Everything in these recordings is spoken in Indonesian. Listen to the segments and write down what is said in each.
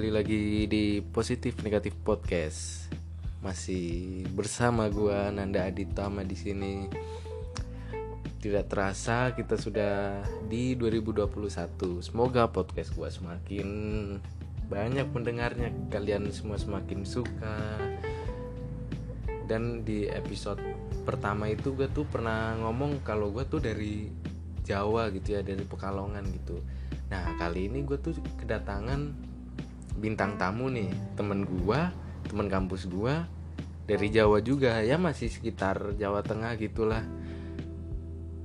kembali lagi di Positif Negatif Podcast. Masih bersama gua Nanda Aditama di sini. Tidak terasa kita sudah di 2021. Semoga podcast gua semakin banyak pendengarnya, kalian semua semakin suka. Dan di episode pertama itu gue tuh pernah ngomong kalau gue tuh dari Jawa gitu ya, dari Pekalongan gitu. Nah kali ini gue tuh kedatangan bintang tamu nih temen gue, temen kampus gue dari Jawa juga. Ya masih sekitar Jawa Tengah gitulah.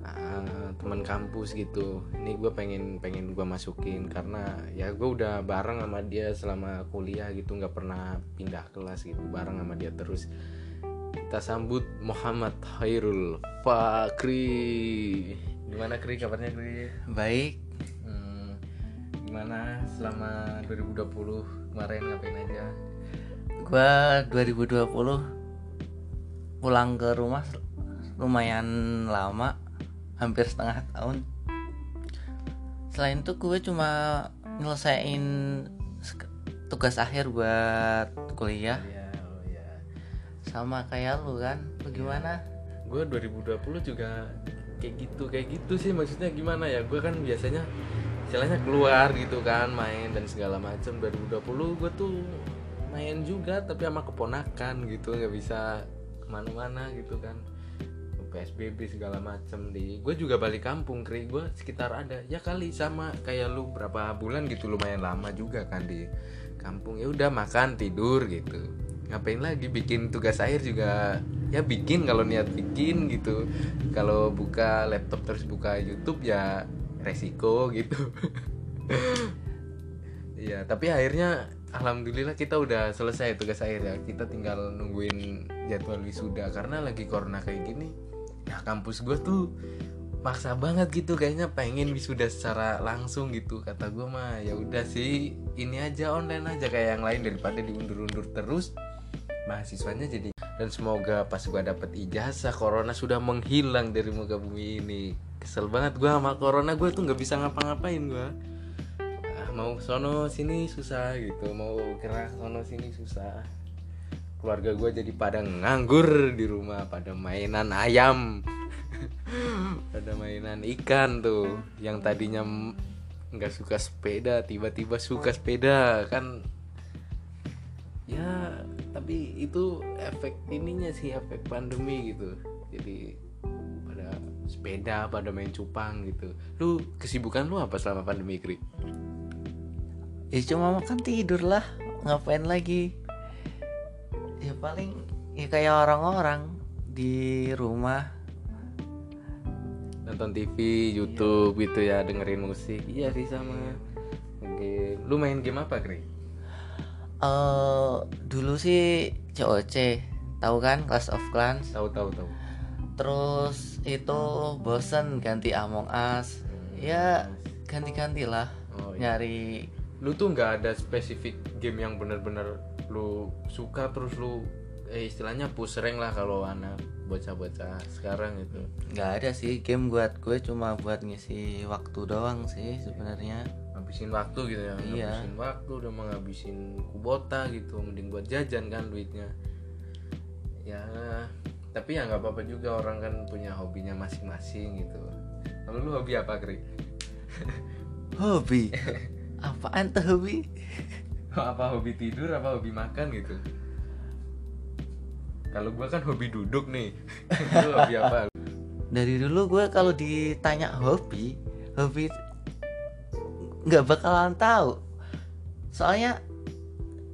Uh, teman kampus gitu. Ini gue pengen pengen gue masukin karena ya gue udah bareng sama dia selama kuliah gitu. Nggak pernah pindah kelas gitu. Bareng sama dia terus. Kita sambut Muhammad Hairul Fakri. Gimana Kri? Kabarnya Kri? Baik, gimana selama 2020 kemarin ngapain aja? gua 2020 pulang ke rumah lumayan lama, hampir setengah tahun. Selain itu gue cuma nyelesain tugas akhir buat kuliah Ya, oh ya. sama kayak lu kan. Lu gimana? Gue 2020 juga kayak gitu, kayak gitu sih maksudnya gimana ya? Gue kan biasanya istilahnya keluar gitu kan, main dan segala macam. 2020 gue tuh main juga tapi sama keponakan gitu, nggak bisa ke mana-mana gitu kan. PSBB segala macem di gue juga balik kampung kri. Gue sekitar ada ya kali sama kayak lu berapa bulan gitu lumayan lama juga kan di kampung. Ya udah makan tidur gitu. Ngapain lagi? Bikin tugas akhir juga ya bikin kalau niat bikin gitu. Kalau buka laptop terus buka YouTube ya resiko gitu Iya, tapi akhirnya alhamdulillah kita udah selesai tugas akhir ya. Kita tinggal nungguin jadwal wisuda karena lagi corona kayak gini. Nah, kampus gue tuh maksa banget gitu kayaknya pengen wisuda secara langsung gitu kata gue mah ya udah sih ini aja online aja kayak yang lain daripada diundur-undur terus mahasiswanya jadi dan semoga pas gua dapet ijazah corona sudah menghilang dari muka bumi ini. Kesel banget gua sama corona gue tuh nggak bisa ngapa-ngapain gua. Ah, mau sono sini susah gitu mau gerak sono sini susah. Keluarga gue jadi pada nganggur di rumah pada mainan ayam. Pada mainan ikan tuh yang tadinya nggak suka sepeda tiba-tiba suka sepeda kan. Ya tapi itu efek ininya sih efek pandemi gitu. Jadi pada sepeda pada main cupang gitu. Lu kesibukan lu apa selama pandemi Kri? Ya cuma makan tidur lah, ngapain lagi? Ya paling ya kayak orang-orang di rumah. Nonton TV YouTube gitu ya dengerin musik. Iya sih sama. Game lu main game apa Kri? Eh dulu sih COC tahu kan Clash of Clans? Tahu tahu tahu. Terus itu bosen ganti Among Us. Ya ganti-ganti lah oh, iya. nyari. Lu tuh nggak ada spesifik game yang bener-bener lu suka terus lu eh istilahnya push rank lah kalau anak bocah-bocah sekarang itu. Nggak ada sih game buat gue cuma buat ngisi waktu doang sih sebenarnya ngabisin waktu gitu ya Iya. ngabisin waktu udah mau ngabisin kubota gitu mending buat jajan kan duitnya. Ya tapi ya nggak apa-apa juga orang kan punya hobinya masing-masing gitu. Kalau lu hobi apa Kri? hobi? Apaan tuh hobi? Apa hobi tidur apa hobi makan gitu? Kalau gua kan hobi duduk nih. Lu hobi apa? Dari dulu gue kalau ditanya hobi hobi nggak bakalan tahu. Soalnya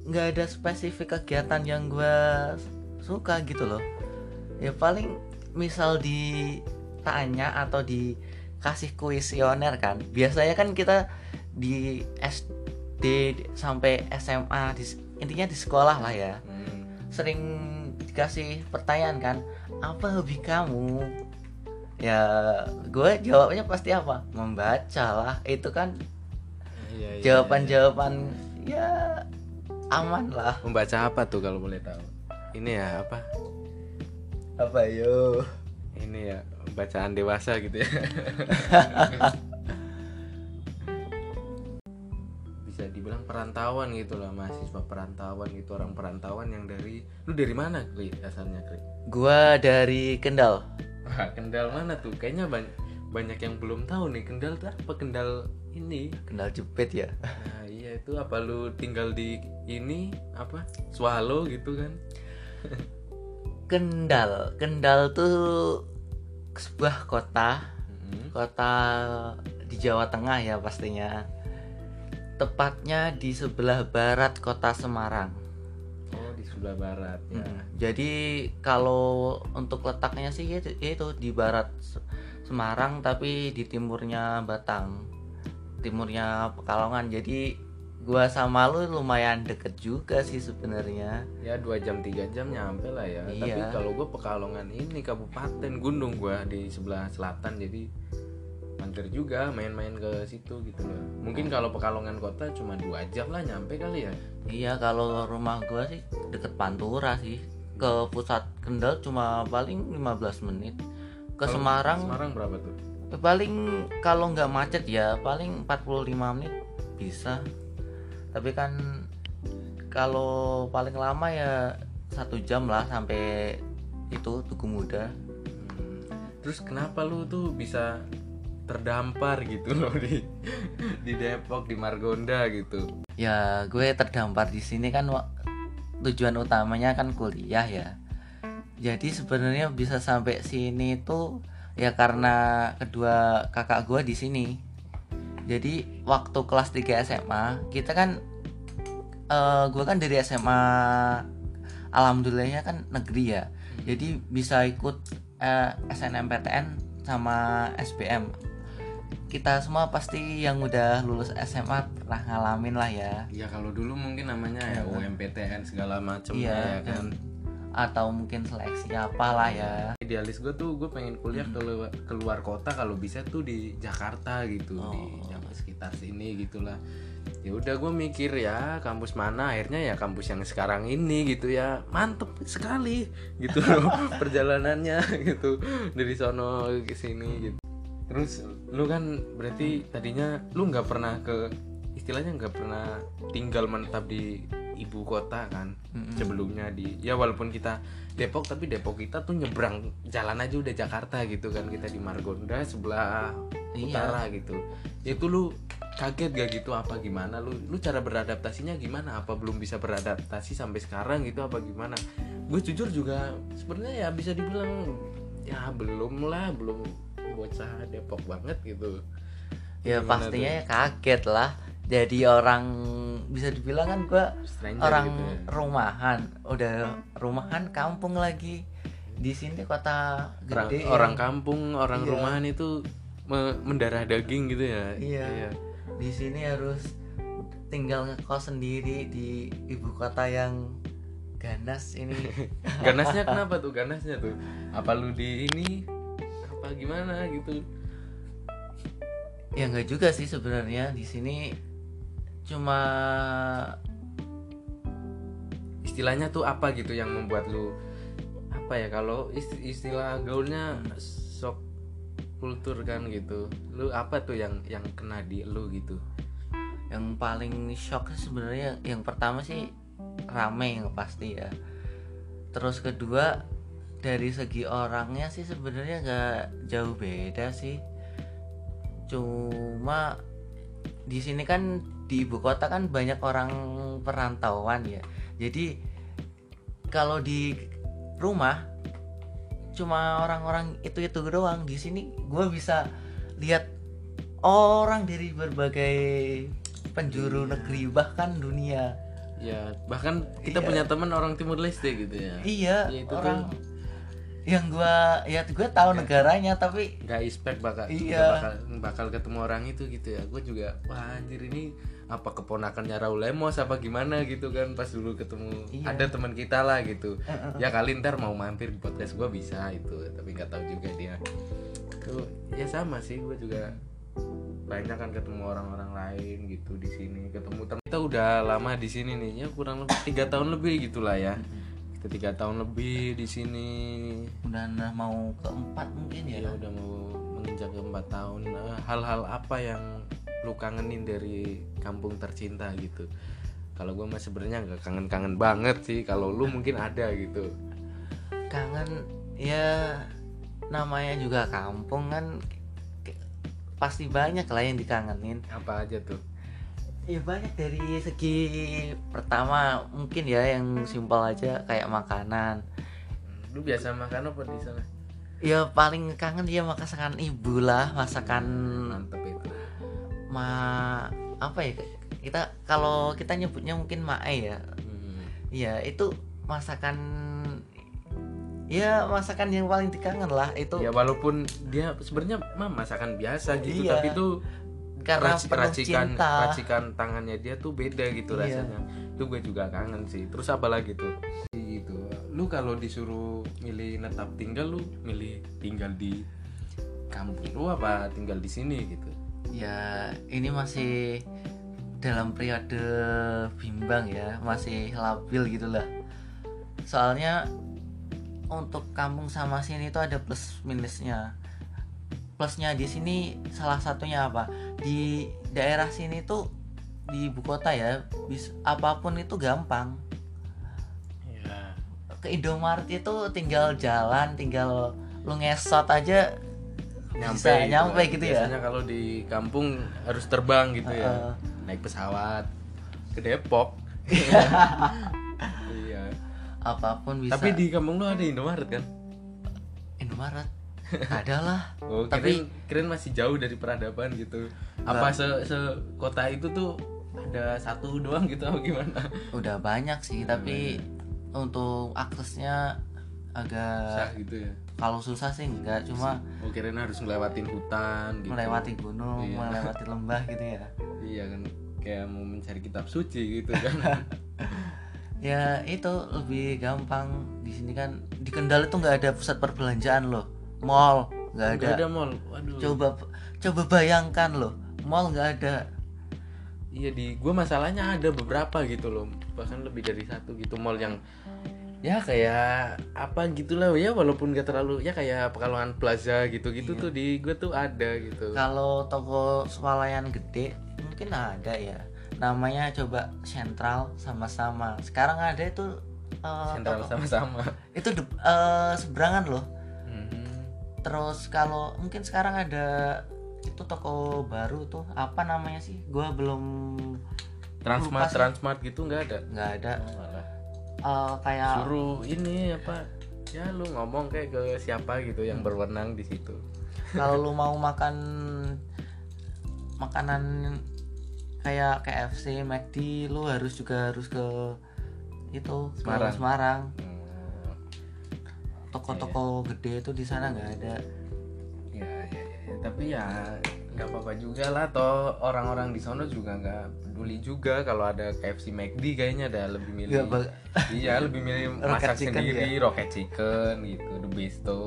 nggak ada spesifik kegiatan yang gue suka gitu loh. Ya paling misal ditanya atau dikasih kuesioner kan. Biasanya kan kita di SD sampai SMA di, intinya di sekolah lah ya. Hmm, sering dikasih pertanyaan kan apa hobi kamu? Ya gue jawabnya pasti apa? Membaca lah. Itu kan iya, iya, jawaban-jawaban ya aman lah. Iya. membaca apa tuh kalau boleh tahu? Ini ya apa? Apa yo? Ini ya bacaan dewasa gitu ya. Bisa dibilang perantau perantauan gitu lah mahasiswa perantauan gitu orang perantauan yang dari lu dari mana Kri asalnya Kri? Gua dari Kendal. Wah, Kendal mana tuh? Kayaknya banyak banyak yang belum tahu nih Kendal tuh apa? Kendal ini Kendal Jepit ya. nah iya itu apa lu tinggal di ini apa Swallow gitu kan Kendal. Kendal tuh sebuah kota, Mm-mm. kota di Jawa Tengah ya pastinya. Tepatnya di sebelah barat kota Semarang. oh di sebelah barat ya Mm. Jadi kalau untuk letaknya sih itu, itu di barat Se- Semarang tapi di timurnya Batang. Timurnya Pekalongan. Jadi gua sama lu lumayan deket juga sih sebenarnya. ya dua jam tiga jam nyampe lah ya Iya. tapi kalau gue pekalongan ini kabupaten gunung gua di sebelah selatan jadi mampir juga main-main ke situ gitu loh mungkin kalau pekalongan kota cuma dua jam lah nyampe kali ya Iya kalau rumah gua sih deket Pantura sih. Ke pusat Kendal cuma paling 15 menit. Ke Semarang Semarang berapa tuh paling kalau nggak macet ya paling 45 menit bisa. Tapi kan kalau paling lama ya satu jam lah sampai itu Tugu Muda. Hmm. terus kenapa lu tuh bisa terdampar gitu loh di di Depok di Margonda gitu Ya gue terdampar di sini kan tujuan utamanya kan kuliah ya. Jadi sebenarnya bisa sampai sini tuh ya karena kedua kakak gue di sini. Jadi waktu kelas 3 SMA kita kan eh gue kan dari SMA alhamdulillahnya kan negeri ya. Jadi bisa ikut eh, SNMPTN sama SBM. Kita semua pasti yang udah lulus SMA pernah ngalamin lah ya. ya kalau dulu mungkin namanya ya UMPTN segala macem Iya, ya kan atau mungkin seleksi apalah ya. Idealis gue tuh gue pengen kuliah keluar keluar kota kalau bisa tuh di Jakarta gitu di Oh. Jakarta sekitar sini gitulah. Ya udah gue mikir ya kampus mana? Akhirnya ya kampus yang sekarang ini gitu ya. Mantep sekali gitu loh perjalanannya gitu dari sono ke sini gitu. Terus lu kan berarti tadinya lu nggak pernah ke istilahnya nggak pernah tinggal menetap di ibu kota kan Mm-mm. sebelumnya di ya walaupun kita Depok tapi Depok kita tuh nyebrang jalan aja udah Jakarta gitu kan kita di Margonda sebelah Iya. utara gitu. Itu lu kaget gak gitu apa gimana? Lu lu cara beradaptasinya gimana? Apa belum bisa beradaptasi sampai sekarang gitu apa gimana? Gue jujur juga sebenarnya ya bisa dibilang ya belum lah belum bocah Depok banget gitu. Ya Gimana pastinya ya kaget lah jadi orang bisa dibilang kan gua Stranger orang gitu ya. rumahan. Udah rumahan kampung lagi. Di sini kota orang, gede orang kampung orang Iya. rumahan itu me- mendarah daging gitu ya? Iya. di sini harus tinggal ngekos sendiri di ibu kota yang ganas ini. Ganasnya kenapa tuh? Ganasnya tuh? Apa lu di ini? Apa gimana gitu? Ya nggak juga sih sebenarnya. Di sini cuma istilahnya tuh apa gitu yang membuat lu apa ya kalau ist- istilah gaulnya shock kultur kan gitu. Lu apa tuh yang yang kena di lu gitu? Yang paling shock sebenarnya yang pertama sih rame yang pasti ya. Terus kedua dari segi orangnya sih sebenarnya nggak jauh beda sih. Cuma di sini kan di ibu kota kan banyak orang perantauan ya jadi kalau di rumah cuma orang-orang itu itu doang di sini gue bisa lihat orang dari berbagai penjuru negeri bahkan dunia ya bahkan kita Iya. punya teman orang timur leste gitu ya iya Ya, itu orang tuh. Yang gua ya gue tahu negaranya tapi nggak expect bakal Iya. bakal bakal ketemu orang itu gitu ya. Gue juga wah anjir ini apa keponakannya Raul Lemos apa gimana? gitu kan pas dulu ketemu Iya. ada teman kita lah gitu. Ya kali ntar mau mampir di podcast gue bisa itu tapi nggak tahu juga dia. Itu ya sama sih gue juga banyak kan ketemu orang-orang lain gitu di sini ketemu teman kita udah lama di sini nih ya kurang lebih tiga tahun lebih gitulah ya kita tiga tahun lebih di sini. Udah nah mau keempat mungkin ya? Ya udah mau menginjak ke empat tahun. Eh, hal-hal apa yang lu kangenin dari kampung tercinta gitu? Kalau gue mah sebenarnya nggak kangen-kangen banget sih. Kalau lu mungkin ada gitu. Kangen ya namanya juga kampung kan pasti banyak lah yang dikangenin. Apa aja tuh ya banyak dari segi pertama mungkin ya yang simpel aja kayak makanan. Lu biasa makan apa di sana? Ya paling kangen dia masakan ibu lah masakan mantep itu. ma apa ya kita kalau kita nyebutnya mungkin mae ya. Hmm. ya itu masakan ya masakan yang paling dikangen lah itu. Ya walaupun dia sebenarnya mah masakan biasa gitu Iya. tapi tuh karena raci- penuh racikan cinta. racikan tangannya dia tuh beda gitu Iya. rasanya. Itu gue juga kangen sih. Terus apa lagi tuh? Gitu. Lu kalau disuruh milih netap tinggal lu milih tinggal di kampung lu apa tinggal di sini gitu? Ya ini masih dalam periode bimbang ya. Masih labil gitulah soalnya untuk kampung sama sini itu ada plus minusnya plusnya di sini salah satunya apa? Di daerah sini tuh di ibu kota ya bis apa pun itu gampang. Ya ke Indomaret itu tinggal jalan tinggal lu ngesot aja bisa nyampe gitu ya. Biasanya kalau di kampung harus terbang gitu ya. Heeh. naik pesawat ke Depok. Iya. Apa pun bisa. Tapi di kampung lu ada Indomaret kan? Indomaret ada lah Oh, Tapi- kirain masih jauh dari peradaban gitu. Apa se, se kota itu tuh ada satu doang gitu apa gimana? udah banyak sih tapi untuk aksesnya agak gitu ya. kalau susah sih enggak cuma Oh, kirain harus ngelewatin hutan gitu. melewati gunung Iya. melewati lembah gitu ya Iya kan kayak mau mencari kitab suci gitu kan. ya itu lebih gampang di sini kan di Kendal itu nggak ada pusat perbelanjaan loh mall nggak ada Gak ada mall. Waduh. coba coba bayangkan loh mall nggak ada Iya di gua masalahnya ada beberapa gitu loh. Bahkan lebih dari satu gitu mall yang ya kayak apa gitulah ya walaupun gak terlalu ya kayak Pekalongan Plaza gitu-gitu Iya. tuh di gua tuh ada gitu. kalau toko swalayan gede mungkin ada ya namanya coba sentral sama-sama sekarang ada itu Sentral toko- sama-sama. itu de- eh, seberangan loh. Terus kalau mungkin sekarang ada itu toko baru tuh apa namanya sih gua belum Transmart, Lupa. Transmart gitu nggak ada. nggak ada Oh. Eh, kayak Suruh ini apa? Ya lu ngomong kayak ke siapa gitu yang berwenang di situ. kalau lu mau makan makanan kayak KFC, McD, lu harus juga harus ke itu Semarang. Semarang. Oh, Toko-toko gede itu di sana nggak ada. ya, ya, ya, ya. tapi ya nggak apa-apa juga lah toh orang-orang di sono juga nggak peduli juga kalau ada KFC McD kayaknya ada lebih milih bak- iya lebih milih masak chicken sendiri rocket chicken gitu the besto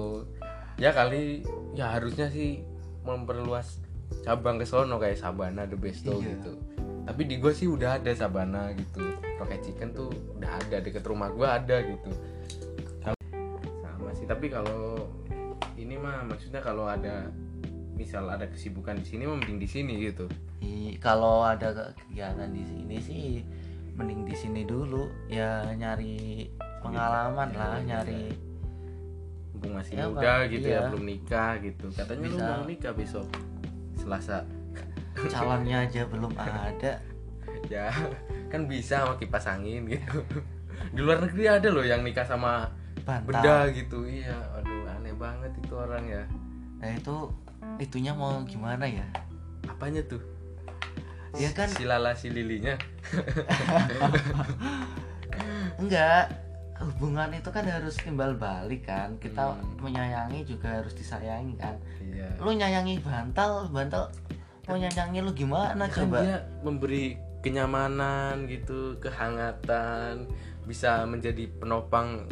ya kali ya harusnya sih memperluas cabang ke sono kayak Sabana the besto Iya. gitu tapi di gue sih udah ada Sabana gitu rocket chicken tuh udah ada deket rumah gue ada gitu sih tapi kalau ini mah maksudnya kalau ada misal ada kesibukan di sini mah mending di sini gitu. I- kalau ada ke- kegiatan di sini sih mending di sini dulu. Ya nyari pengalaman Iya, lah iya, nyari mumpung masih Ya, muda Pak. gitu Iya. ya belum nikah gitu. Katanya lu Bisa. mau nikah besok Selasa. Calonnya aja belum ada. Ya kan bisa sama kipas angin gitu. Di luar negeri ada loh yang nikah sama bantal. Benda gitu iya. Aduh aneh banget itu orang ya. Nah itu itunya mau gimana ya? Apanya tuh? Ya kan? Si lala si lilinya. Enggak. Hubungan itu kan harus timbal balik kan. Kita Hmm. menyayangi juga harus disayangi kan. Iya. Lu nyayangi bantal bantal mau nyayangi lu gimana kan coba? dia memberi kenyamanan gitu kehangatan bisa menjadi penopang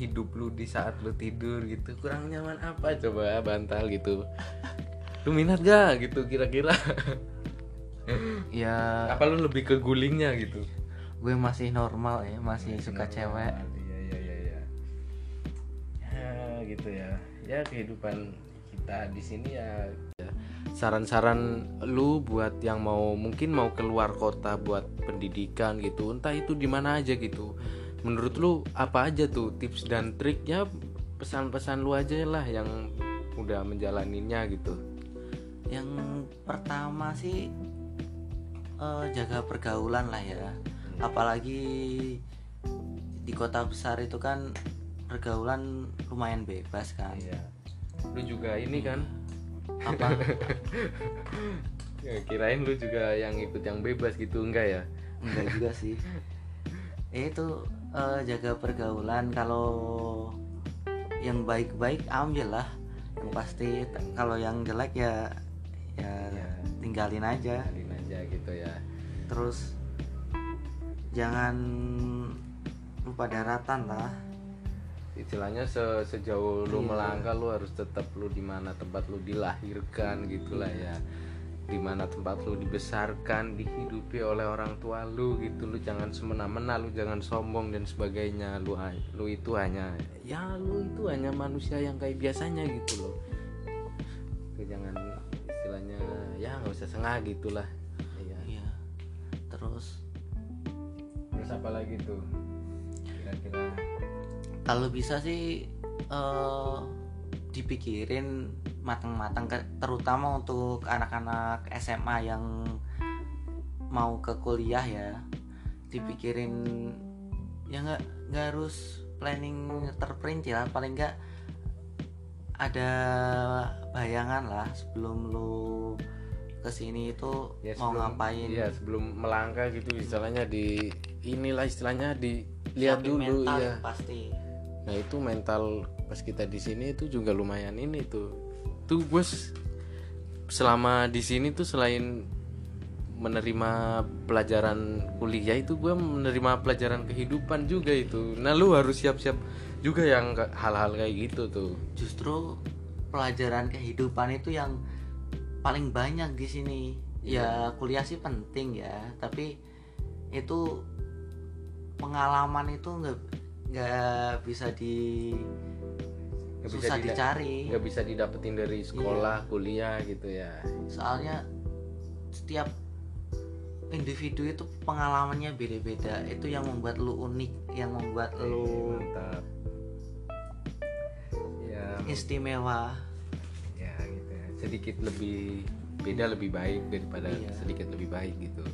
hidup lu di saat lu tidur gitu. Kurang nyaman apa coba bantal gitu? Lu minat gak gitu kira-kira? Ya. Apa lu lebih ke gulingnya gitu? Gue masih normal ya masih suka cewek. Iya iya iya iya. Ya gitu ya. Ya kehidupan kita di sini ya. Saran-saran lu buat yang mau mungkin mau keluar kota buat pendidikan gitu entah itu di mana aja gitu menurut lu apa aja tuh tips dan triknya? Pesan-pesan lu aja lah yang udah menjalaninya gitu. Yang pertama sih eh, jaga pergaulan lah ya. Apalagi di kota besar itu kan pergaulan lumayan bebas kan. Iya. lu juga ini kan? Apa? Ya, kirain lu juga yang ikut yang bebas gitu enggak ya? Enggak juga sih itu eh, jaga pergaulan. Kalau yang baik-baik ambil lah. Yang pasti kalau yang jelek ya ya Ya. tinggalin aja. Jalin aja gitu ya. Terus jangan lupa daratan lah. Istilahnya se- sejauh lu Iya. melangkah lu harus tetap lu di mana tempat lu dilahirkan gitulah ya di mana tempat lu dibesarkan dihidupi oleh orang tua lu gitu. Lu jangan semena-mena lu jangan sombong dan sebagainya. Lu lu itu hanya ya lu itu hanya manusia yang kayak biasanya gitu loh. Lu jangan istilahnya ya nggak usah sengah gitulah. Iya. Iya. Terus? Terus apa lagi tuh? Kira-kira. Kalau bisa sih eh, dipikirin matang-matang terutama untuk anak-anak SMA yang mau ke kuliah ya. Dipikirin ya nggak nggak harus planning terperinci lah paling nggak ada bayangan lah sebelum lu ke sini itu ya mau sebelum- ngapain. Iya sebelum melangkah gitu istilahnya di inilah istilahnya dilihat dulu mental ya pasti. Nah itu mental pas kita di sini itu juga lumayan ini tuh tuh gue selama di sini tuh selain menerima pelajaran kuliah itu gue menerima pelajaran kehidupan juga itu. Nah lu harus siap-siap juga yang hal-hal kayak gitu tuh. Justru pelajaran kehidupan itu yang paling banyak di sini. Ya kuliah sih penting ya tapi itu pengalaman itu nggak nggak bisa di Bisa susah dida- dicari. nggak bisa didapetin dari sekolah kuliah gitu ya. Soalnya setiap individu itu pengalamannya beda-beda. Itu yang membuat lu unik yang membuat lu mantap. Ya. istimewa. Ya gitu ya. Sedikit lebih beda lebih baik daripada Iya. sedikit lebih baik gitu